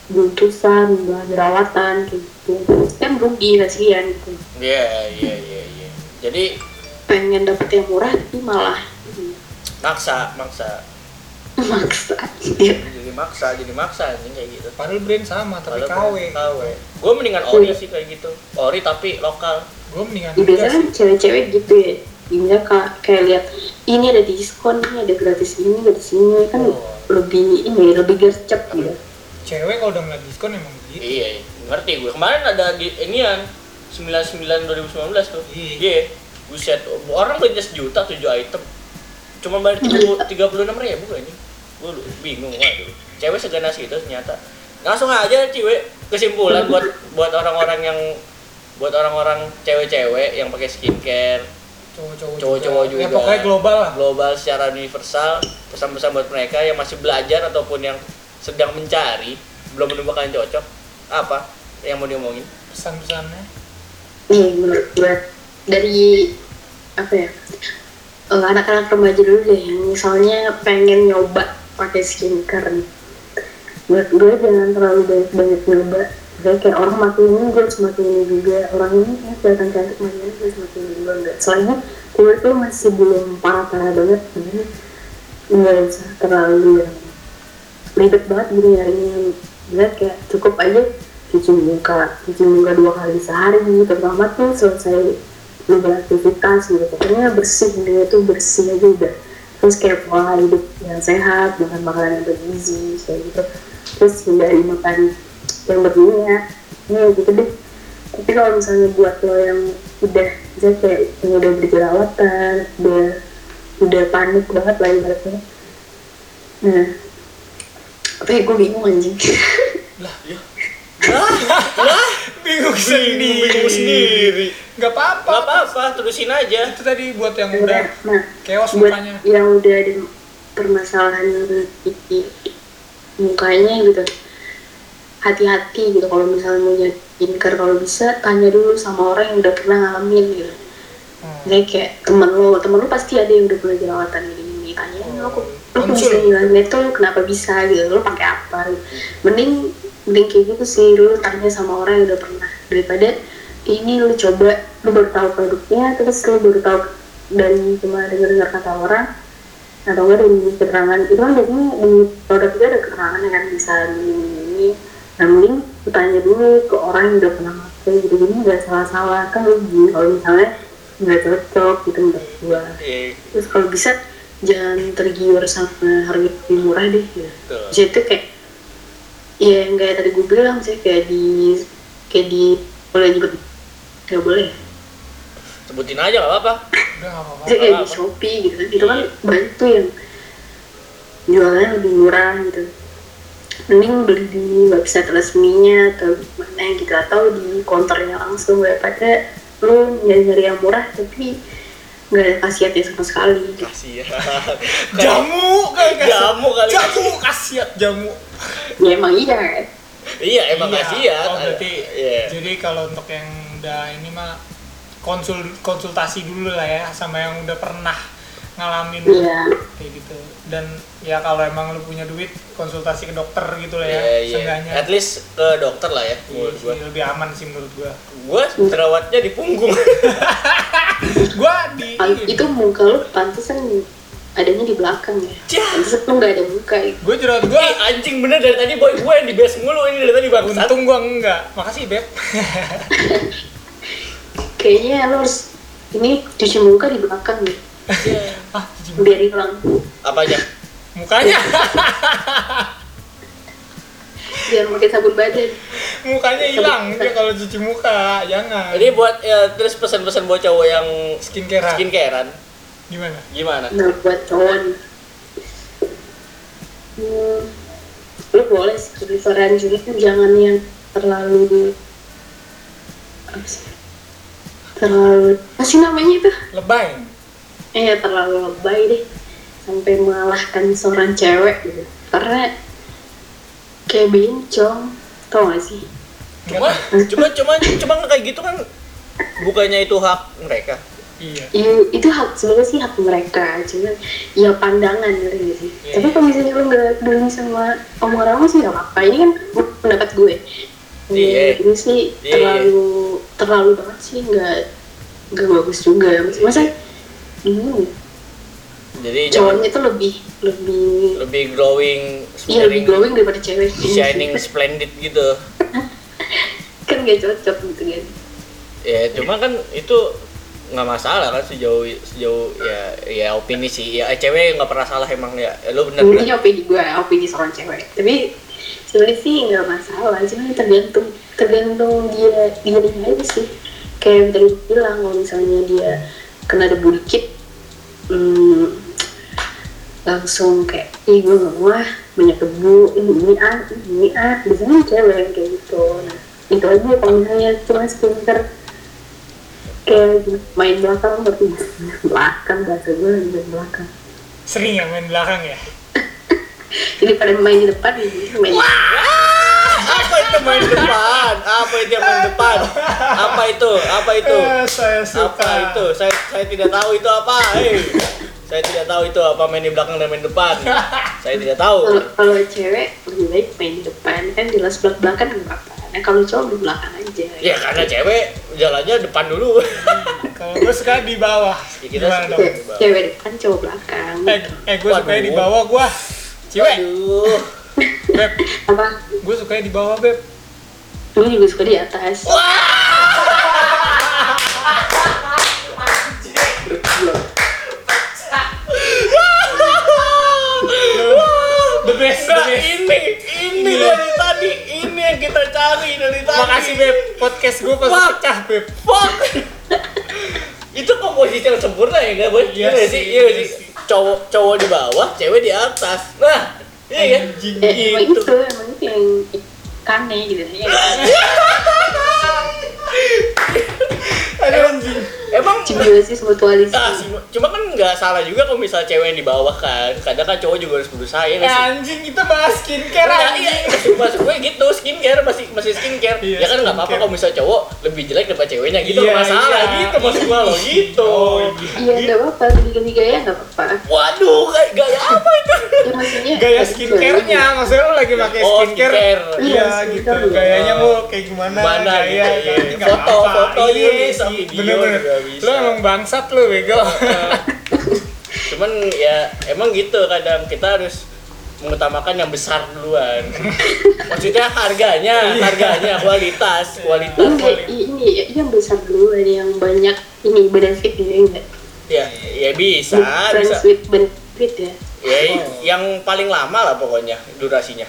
buntusan malah jerawatan gitu. Kan rugi kasihan gitu. Iya, iya, iya, iya. Jadi pengen dapet yang murah tapi malah maksa, maksa. maksa Iya. Maksa, jadi maksa anjing kayak gitu. padahal brand sama tapi KW KW. Gue mendingan ori sih kayak gitu. Ori tapi lokal. gue mendingan Ya, biasanya kan cewek-cewek gitu ya Di mana ka- kayak lihat ini ada diskon, ini ada gratis ini, gratis ini kan Oh. lebih ini lebih gercep gitu. cewek kalau udah ngeliat diskon emang begitu Iya, iya. ngerti gue. Kemarin ada di inian 99 2019 tuh. Iya. Iya. Buset, orang beli sejuta 7 item. Cuma bayar 30 36 ribu kayaknya. Gue bingung waduh. Cewek seganas itu ternyata. Langsung aja cewek kesimpulan buat buat orang-orang yang buat orang-orang cewek-cewek yang pakai skincare. Cowok-cowok Cowok-cowok juga. ya pokoknya global lah. Global secara universal. Pesan-pesan buat mereka yang masih belajar ataupun yang sedang mencari belum menemukan cocok apa yang mau diomongin? Pesan-pesannya? Nih menurut gue dari apa ya eh, anak-anak remaja dulu deh yang misalnya pengen nyoba pakai skincare Menurut gue jangan terlalu banyak-banyak nyoba. Kayak kayak orang makin ini gue harus ini juga. Orang ini kayak kelihatan cantik makin ini gue harus ini juga enggak. Soalnya kulit tuh masih belum parah-parah banget. Jadi nggak usah terlalu yang ribet banget gitu nyarinya Dia kayak cukup aja cuci muka Cuci muka dua kali sehari Terutama tuh selesai lu beraktivitas gitu. Pokoknya bersih dia tuh bersih aja udah. Terus kayak pola hidup yang sehat makan makanan yang bergizi kayak gitu terus hindari makan yang berminyak ya. Gitu deh. Tapi kalau misalnya buat lo yang udah misalnya kayak yang udah berjerawatan udah udah panik banget lah ibaratnya. Nah tapi gue bingung anjing. Lah ya lah bingung sendiri. bingung sendiri. Nggak apa-apa. Nggak apa-apa terusin aja. Itu tadi buat yang udah nah chaos buat mukanya. yang udah ada permasalahan di mukanya gitu hati-hati gitu kalau misalnya mau jadi skincare kalau bisa tanya dulu sama orang yang udah pernah ngalamin gitu Hmm. Jadi kayak temen lo, temen lo pasti ada yang udah pernah jerawatan gini-gini Tanyain lo, kok lo kok Konsul. bisa ngilangin itu, lo kenapa bisa gitu, lo pakai apa gitu. Mending, mending kayak gitu sih, lo tanya sama orang yang udah pernah Daripada ini lo coba, lo baru tahu produknya, terus lo baru tahu dari cuma dengar-dengar kata orang atau enggak dari keterangan itu kan biasanya di produk itu ada keterangan yang kan bisa ini, ini. Nah mending tanya dulu ke orang yang udah pernah pakai gitu. Jadi nggak salah-salah. Kan rugi kalau misalnya nggak cocok gitu menurut gua terus kalau bisa jangan tergiur sama harga lebih murah deh. Ya jadi itu kayak ya yang kayak tadi gue bilang sih kayak di kayak di boleh nyebut nggak boleh sebutin aja nggak apa-apa udah nggak apa-apa Jadi kayak di. Shopee gitu kan, itu kan banyak tuh yang jualannya lebih murah gitu. Mending beli di website resminya atau mana gitu atau di counternya langsung daripada lu nyari-nyari yang murah tapi nggak ada khasiatnya sama sekali. gitu. kasihan jamu kayak kasih- Jamu kali. jamu kasiat jamu Ya emang iya kan. iya emang Iya. kasihan oh, berarti iya jadi kalau untuk yang udah ini mah konsul konsultasi dulu lah ya sama yang udah pernah ngalamin Iya. kayak gitu dan ya kalau emang lu punya duit konsultasi ke dokter gitu lah ya Iya, iya. seenggaknya At least ke dokter lah ya Iya menurut sih, gua. lebih aman sih menurut gua Gua jerawatnya di punggung. gua di itu muka lu pantesan adanya di belakang ya. Cah. Pantesan lu nggak ada muka ya. gua jerawat gua Ih, anjing bener dari tadi boy gue yang di base mulu ini dari tadi bangsat. untung gua enggak makasih beb Kayaknya lu harus ini cuci muka di belakang ya. ah cuci muka. Biar hilang. Apa aja? mukanya Biar pakai sabun badan. mukanya hilang dia kalau cuci muka jangan Jadi buat ya, terus pesan-pesan buat cowok yang skincare skincarean gimana gimana? Nah, buat cowok nih. Hmm, lu boleh sih preferan juga jangan yang terlalu apa sih? Terlalu apa sih namanya itu? Lebay. Eh terlalu lebay deh. Sampai mengalahkan seorang cewek. Gitu karena kayak bencong. Tau gak sih? Cuma cuma cuma cuma kayak gitu kan bukannya itu hak mereka? Iya. Ya, itu hak sebenarnya sih hak mereka. Cuma ya pandangan gitu sih? Iya, tapi iya. kalau misalnya lu nggak peduli sama omongan orang sih nggak apa-apa. Ini kan pendapat gue Iya. ini sih Iya, terlalu terlalu banget sih nggak nggak bagus juga masa hmm, jadi cowoknya tuh lebih lebih lebih glowing iya lebih glowing daripada cewek. Shining splendid gitu. Kan gak cocok gitu kan. Ya cuma kan itu nggak masalah kan sejauh sejauh ya ya opini sih. Ya cewek nggak pernah salah emang ya. Lo bener ini opini gue opini seorang cewek. Tapi sebenarnya sih nggak masalah cuma tergantung tergantung dia dia aja sih. Kayak yang tadi bilang kalau misalnya dia kena debu dikit hmm, langsung kayak ih gue gak mau ah banyak debu ini ini ah ini ah biasanya cewek kayak gitu. Nah itu aja kalau misalnya cuma skincare kayak main belakang berarti belakang bahasa gue main belakang. Sering ya main belakang ya jadi pada main di depan main apa itu main depan? Apa itu yang main depan? Apa itu? Apa itu? Eh, saya suka. Apa itu? Saya saya tidak tahu itu apa. Hei! Saya tidak tahu itu apa main di belakang dan main depan. Saya tidak tahu. Kalau kalau cewek lebih baik main di depan. Kan jelas belak belakan nggak apa-apa. Nah kalau cowok di belakang aja. Ya karena cewek jalannya depan dulu. Kalau gue suka di bawah. Ya, kita gimana suka- dong? Ce- cewek depan cowok belakang. Eh eh gue suka di bawah gue cewek. Aduh. beb. Apa? Gue suka di bawah beb. Lu juga suka di atas. The best the best. Ini ini dari tadi ini yang kita cari dari tadi. Makasih beb. Podcast gue Wah. pecah beb. Fuck itu komposisi yang sempurna ya nggak boy Iya nggak sih, iya nggak iya sih? sih. cowok cowok di bawah cewek di atas. Nah iya kan itu emang itu yang kane gitu ya aduh anjing emang simbiosis mutualis Ah, sih, cuma kan nggak salah juga kalau misalnya cewek yang di bawah kan kadang kan cowok juga harus berusaha ya Eh, anjing kita bahas skincare Nah, anjing iya, maksud, maksud gue gitu, skincare masih masih skincare. Iya, ya kan nggak apa-apa kalau misalnya cowok lebih jelek daripada ceweknya gitu Iya, nggak masalah iya. gitu maksud gue loh gitu. Oh, iya. iya nggak apa-apa ganti gaya nggak apa-apa Waduh, kayak gaya apa itu? Ya maksudnya gaya skincare-nya maksudnya lu lagi pakai Oh, skincare iya Iya, gitu skincare. gayanya mau kayak gimana Mana gaya gitu, iya. nanti nggak Foto, apa-apa. foto Iya bisa, sih, video bener-bener juga bisa. lu emang bangsat lu bego Cuman ya emang gitu kadang kita harus mengutamakan yang besar duluan. Maksudnya harganya, harganya, kualitas, kualitas. enggak i- ini ini yang besar dulu ada yang banyak ini benefit gitu ya enggak Ya, ya bisa, bisa. benefit ya Ya, yang paling lama lah pokoknya durasinya.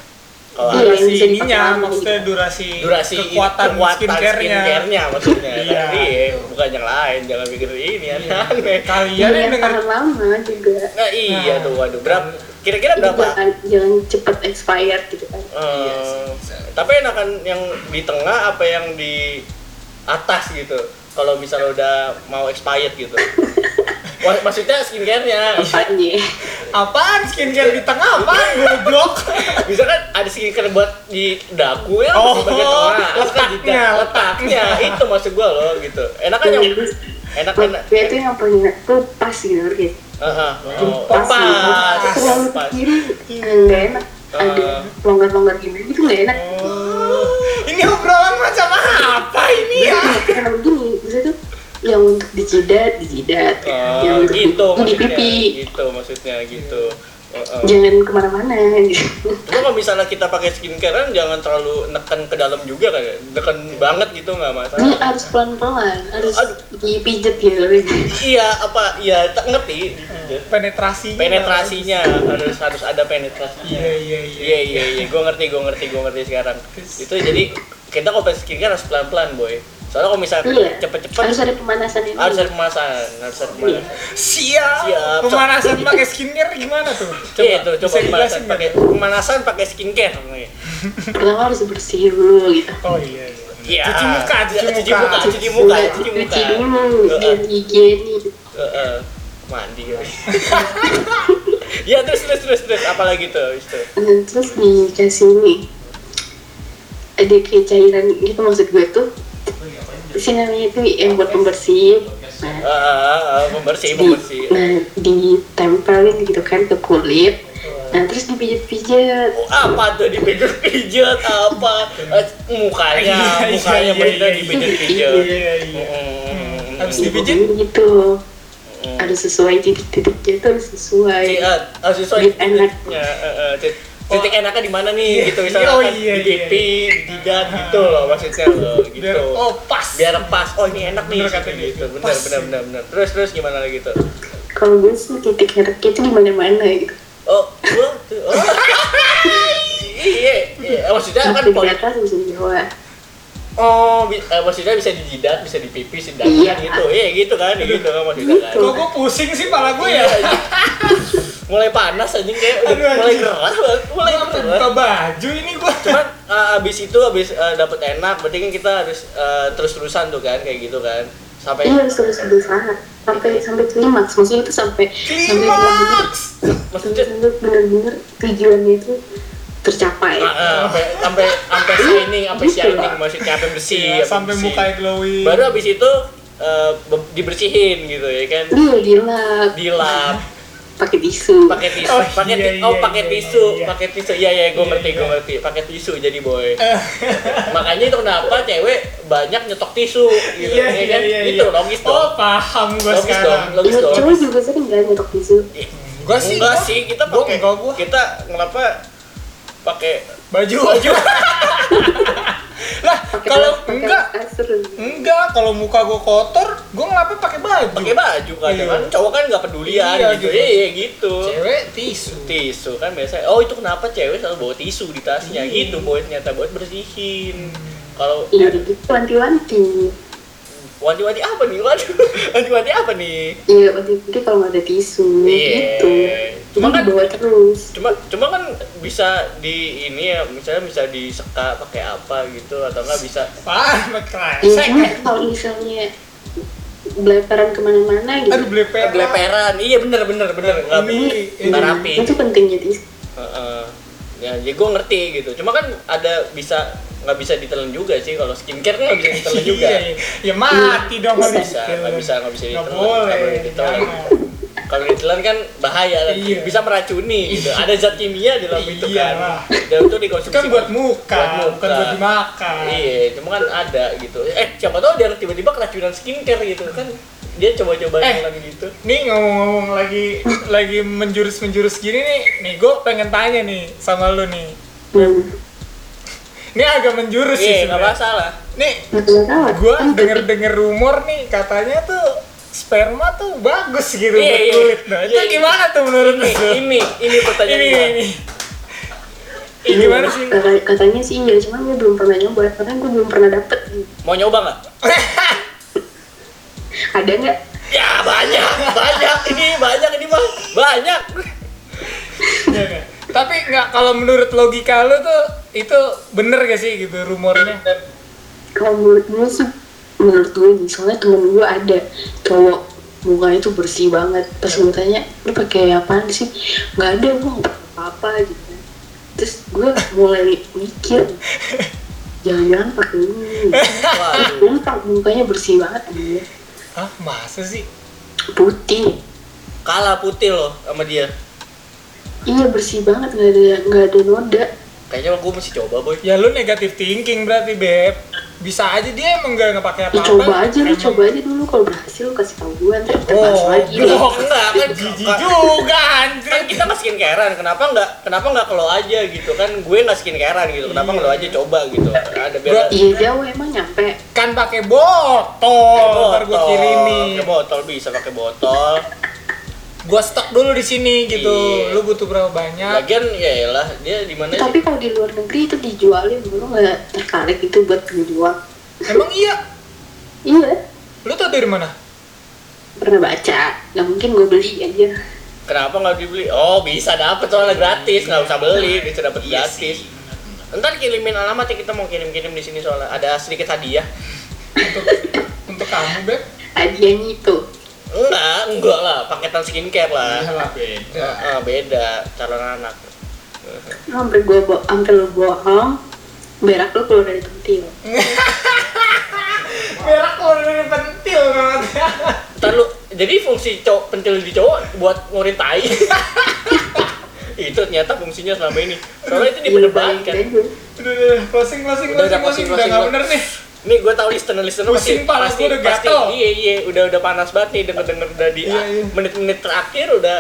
Kalau Iya, ada durasi ininya lama maksudnya gitu. durasi, durasi kekuatan, skincare-nya. skincare-nya maksudnya. Iya. Tapi, eh, bukan yang lain jangan pikir ini aneh. Kalian Iya, yang yang denger tahan lama juga. Nah iya Nah. tuh waduh. Berapa kira-kira berapa? jangan jangan cepet expired gitu kan. Eh, tapi enakan yang di tengah apa yang di atas gitu? Kalau misalnya udah mau expired gitu maksudnya skincare-nya. Apanya apaan? Skincare di tengah apaan? Goblok. Bisa kan ada skincare buat di dagu ya Oh, di bagian tengah kan letaknya, letaknya. Itu maksud gua loh gitu. Enakan yang enak enak Dia itu yang paling enak tuh pas gitu. Ngerti Heeh. Oh, pas pas, gitu terlalu kiri nggak enak. Ada Ah. longgar-longgar gini gitu nggak enak. Oh ini obrolan macam apa ini ya? Jadi karena begini bisa tuh yang untuk di jidat di jidat Oh, yang untuk gitu di maksudnya pipi gitu maksudnya gitu Heeh. jangan ke mana-mana gitu Cuma kalau misalnya kita pakai skincarean jangan terlalu neken ke dalam juga kan, ya? neken banget gitu nggak ini masalah. harus pelan-pelan harus Aduh. dipijet gitu Iya apa? Iya tak ngerti. penetrasinya Penetrasinya harus harus ada penetrasinya. iya iya iya Iya iya iya, gue ngerti gue ngerti gue ngerti sekarang. Itu jadi kita kalau pakai skincare harus pelan pelan boy. Soalnya kalau misalnya iya cepet-cepet harus ada pemanasan ini harus ada pemasan, harus ada pemasan. siap, Siap. pemanasan pakai skincare gimana tuh Iya tuh coba bisa pemanasan dijelasin nggak? pakai pemanasan pakai skincare. pertama harus bersih dulu gitu oh iya iya Iya. cuci muka cuci Cuci muka muka. cuci muka, cuci muka. cuci dulu Heeh. biar higienis Heeh. mandi ya. ya terus terus terus terus apalagi tuh itu Nah, terus dikasih ini ada kayak cairan gitu maksud gue tuh si namanya itu yang buat pembersih. Nah, Ah, ah, ah, pembersih di, pembersih. nah ditempelin gitu kan ke kulit. Nah terus dipijat-pijat. Oh, apa tuh dipijat-pijat? Apa? Eh, mukanya Iya, iya, mukanya iya, bener dipijat-pijat. Habis dipijit? gitu. Hmm. harus sesuai titik-titiknya tuh harus sesuai. Ah, sesuai titiknya. Eh, eh, titik enaknya di mana nih? Iya, gitu iya, misalnya oh, kan iya, di iya, pipi di jidat gitu loh maksudnya loh gitu. Biar oh pas. biar pas. Oh ini enak nih Bener kata dia. gitu bener Pas. bener bener bener. Terus terus gimana lagi tuh? Kalau gue sih titik enaknya itu di mana-mana gitu. Oh gua tuh oh. iya iya maksudnya kan di poli- atas bisa di bawah. Oh bi- eh, maksudnya bisa di jidat bisa di pipi bisa di dada Iya. gitu. Iya gitu kan gitu kan maksudnya kan. Kok gue pusing sih pala gue ya? Mulai panas anjing kayak udah Aduh, mulai gerah banget mulai gerah. buka baju ini gue. cuman uh, abis itu abis uh, dapet enak berarti kan kita harus uh, terus terusan tuh kan kayak gitu kan. Sampai iya harus terus berusaha sampai sampai klimaks maksudnya itu sampai sampai benar-benar maksudnya sampai benar-benar tujuannya itu tercapai. Uh, uh, sampai sampai sampai shining sampai Gitu. shining maksudnya sampai bersih Iya, sampai bersih. mukanya glowing. baru abis itu uh, be- dibersihin gitu ya kan. Iya dilap. Dilap pakai tisu. Pakai tisu. Oh, pakai iya, ti- oh iya, pakai iya, tisu. iya, iya. pakai tisu. Iya iya gue Iya, ngerti gue iya. ngerti. Pakai tisu jadi boy. Makanya itu kenapa cewek banyak nyetok tisu gitu Iya, ya iya, kan? iya, itu iya. logis Oh, dong paham gue logis dong sekarang. logis Ya, dong. cowok juga sering kan nyetok tisu? Gua sih, enggak sih. Kita pakai kita kenapa pakai Baju baju. lah, kalau enggak Enggak, kalau muka gue kotor, gue ngapa pakai baju? pakai baju kan Iya. kan cowok kan nggak pedulian Iya, gitu gitu. iya gitu Cewek tisu. tisu kan biasa oh itu kenapa cewek selalu bawa tisu di tasnya Iya. gitu boy ternyata buat bersihin kalau iya gitu wanti-wanti wanti-wanti apa nih? Waduh. Wanti-wanti apa nih? Iya wanti-wanti kalau nggak ada tisu Iya. gitu. Cuma kan- dibawa terus. cuma cuma kan bisa di ini ya misalnya bisa diseka pakai apa gitu atau enggak bisa Wah, Iya, kresek. cuma kalau misalnya beleparan ke mana-mana gitu. Aduh, bleper. beleperan iya bener bener bener. Nggak Ini- nggak rapi. Itu pentingnya tisu Heeh. ya jadi gue ngerti gitu. Cuma kan ada bisa nggak bisa ditelan juga sih kalau skincare kan nggak bisa ditelan juga Iya, iya. Ya mati dong nggak kalau bisa nggak bisa nggak bisa ditelan boleh ditelan jangan. kalau ditelan kan bahaya Iya. bisa meracuni gitu ada zat kimia di dalam itu kan dan itu dikonsumsi kan buat muka, Buat muka. bukan buat dimakan. Iya, cuma kan ada gitu. Eh, siapa tahu dia tiba-tiba keracunan skincare gitu kan. Dia coba-coba Eh. yang lagi gitu. Nih ngomong-ngomong lagi lagi menjurus-menjurus gini nih, nih gue pengen tanya nih sama lu nih. Ini agak menjurus Iya, sih nggak sebenarnya. masalah. Nih, nggak tahu gue denger-denger rumor nih katanya tuh sperma tuh bagus gitu Iya, buat iya. kulit. Nah, itu Iya, iya. gimana tuh menurut lu? Ini, ini, ini pertanyaan ini, gua. ini. Ini gimana sih? Kata, katanya sih iya cuma gue belum pernah nyoba karena gue belum pernah dapet Mau nyoba nggak? ada nggak Ya banyak, banyak ini banyak ini mah banyak. Iya, iya. Tapi nggak kalau menurut logika lu tuh itu bener gak sih gitu rumornya? kalau menurut gue sih menurut gue nih soalnya temen gue ada cowok mukanya tuh bersih banget. Pas gue tanya lu pakai apaan sih? Nggak ada gue nggak pakai apa gitu terus gue mulai mikir jangan-jangan pakai ini. Pak mukanya bersih banget dia Hah, masa sih? putih. Kalah putih loh sama dia. Iya bersih banget nggak ada nggak ada noda. Kayaknya gue mesti coba boy. Ya lu negatif thinking berarti beb. Bisa aja dia emang gak nggak pakai ya apa-apa. coba aja lu coba aja dulu. Kalau berhasil lu kasih tau gue ntar kita bahas Oh, lagi. oh, Enggak. Kan Jijik ka- juga kan anjir. kita nggak skincarean. Kenapa nggak kenapa nggak kalau aja gitu? Kan gue nggak skincarean gitu. Kenapa nggak lo aja coba gitu? Ada biar Bro, iya jauh emang nyampe. Kan pakai botol, ntar gua kirimi. pakai botol bisa pakai botol Gua stok dulu di sini gitu. Iya. Lu butuh berapa banyak? lagian ya lah dia di mana tapi sih? kalau di luar negeri itu dijualin lu nggak tertarik itu buat dijual Emang iya? iya. Lu tau dari mana? pernah baca. Nggak mungkin gue beli aja. Kenapa nggak dibeli? Oh bisa dapet soalnya gratis. Nggak usah beli bisa dapet Iya gratis. ntar kirimin alamat ya kita mau kirim-kirim di sini soalnya. Ada sedikit hadiah. Untuk untuk kamu, Beb. hadiahnya itu Enggak, enggak lah, paketan skincare lah. Iyalah beda. Heeh, beda calon anak. Hampir gue bo hampir lu bohong, berak lu keluar dari pentil. Berak keluar dari pentil namanya. Ntar lu, jadi fungsi cowok pentil di cowok buat ngurin tai. itu ternyata fungsinya selama ini. Soalnya itu diperdebatkan. Iya, bego. Udah, udah, closing, closing, Udah, udah, closing, closing, closing. Udah closing, nggak closing. bener nih. Nih gue tau listener listener pasti Pusing pasti, gua udah pasti gatel. iya iya udah udah panas banget nih denger denger udah di Iya, iya. menit-menit terakhir udah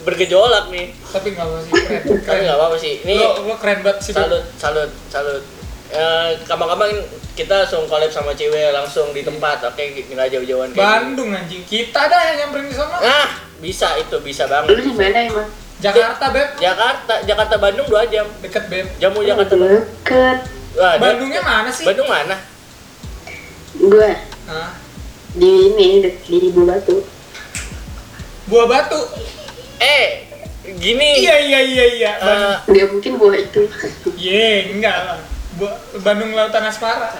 bergejolak nih. Tapi nggak apa sih, keren. Tapi keren. nggak apa-apa sih. Ini Lo, lo keren banget sih. Salut salut salut. Eh, kapan-kapan kita langsung collab sama cewek langsung di tempat, oke nggak jauh-jauhan kayak gini. Bandung anjing. Kita dah yang nyamperin di sana. Nah, bisa itu bisa Lu banget. di mana emang? Jakarta, Beb. Jakarta, Jakarta Bandung 2 jam. Deket, Beb. Jamu Jakarta Bandung. Deket. Wah, Bandungnya mana sih? Bandung mana? Gue Hah? di ini di Ibu Batu. Buah Batu. Eh, gini. Iya, iya, iya, iya. Bandung. Dia mungkin buah itu. Ye, enggak lah. Bu- Bandung Lautan Asmara.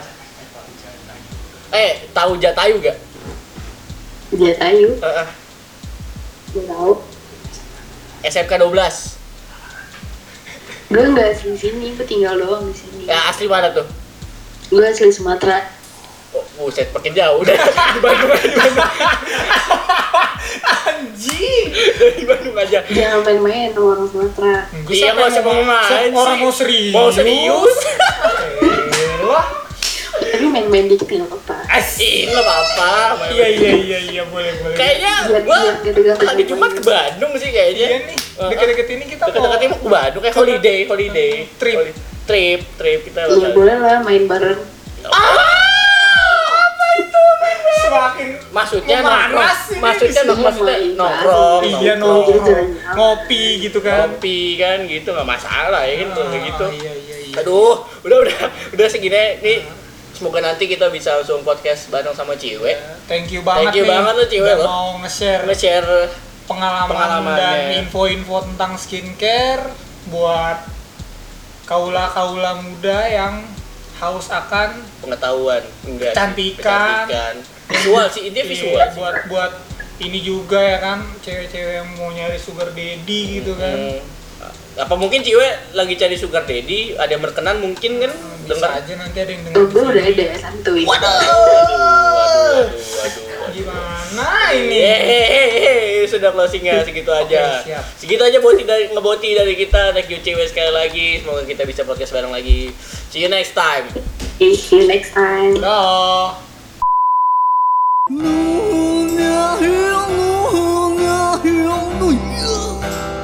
eh, tahu Jatayu gak? Dia tahu, Eh, eh, gue tahu. SMK 12. Gue nggak asli sini, gue tinggal doang di sini. Ya asli mana tuh? Gue asli Sumatera. Oh, buset, makin jauh udah. di Bandung aja, Bandung. Anjing. Dari Bandung aja. Jangan main-main sama orang Sumatera. Iya, nggak usah ngomong main Orang mau serius. Mau serius? Elah. Tapi main-main dikit nggak apa-apa. Asik, nggak apa-apa. Iya, iya, iya, iya, boleh, boleh. Kayaknya gua hari Jumat ke Bandung sih kayaknya. Iya nih, deket-deket ini kita mau Dekat-dekat ini mau ke Bandung kayak holiday, holiday. Trip. Trip, trip kita Iya boleh lah main bareng. semakin Maksudnya nongkrong. Maksudnya di nong- sini maksudnya nongkrong. iya nongkrong. Nongkrong ngopi gitu kan Kopi kan gitu nggak masalah ya kan kayak gitu. Ah, iya iya iya Aduh, udah udah udah segini nih. Semoga nanti kita bisa langsung podcast bareng sama Ciwe. thank you banget Thank you nih banget Ciwe, udah lo. mau nge-share Nge-share pengalaman Pengalamannya. dan info-info tentang skincare buat kaula-kaula muda yang haus akan pengetahuan enggak sih, Cantikan. kecantikan. Visual sih ini visual Iya, buat buat ini juga ya kan cewek-cewek yang mau nyari sugar daddy gitu kan Hmm. apa mungkin Ciwe lagi cari sugar daddy ada yang berkenan mungkin kan bisa dengar aja nanti ada yang dengar gue udah ada santuy. waduh waduh waduh waduh gimana ini Yeay, sudah closingnya segitu aja. Oke, siap. Segitu aja boti dari ngeboti dari kita. Thank you Ciwe sekali lagi. Semoga kita bisa podcast bareng lagi. See you next time. See you next time. Dah. 누냐, 누냐, 누냐, 누냐.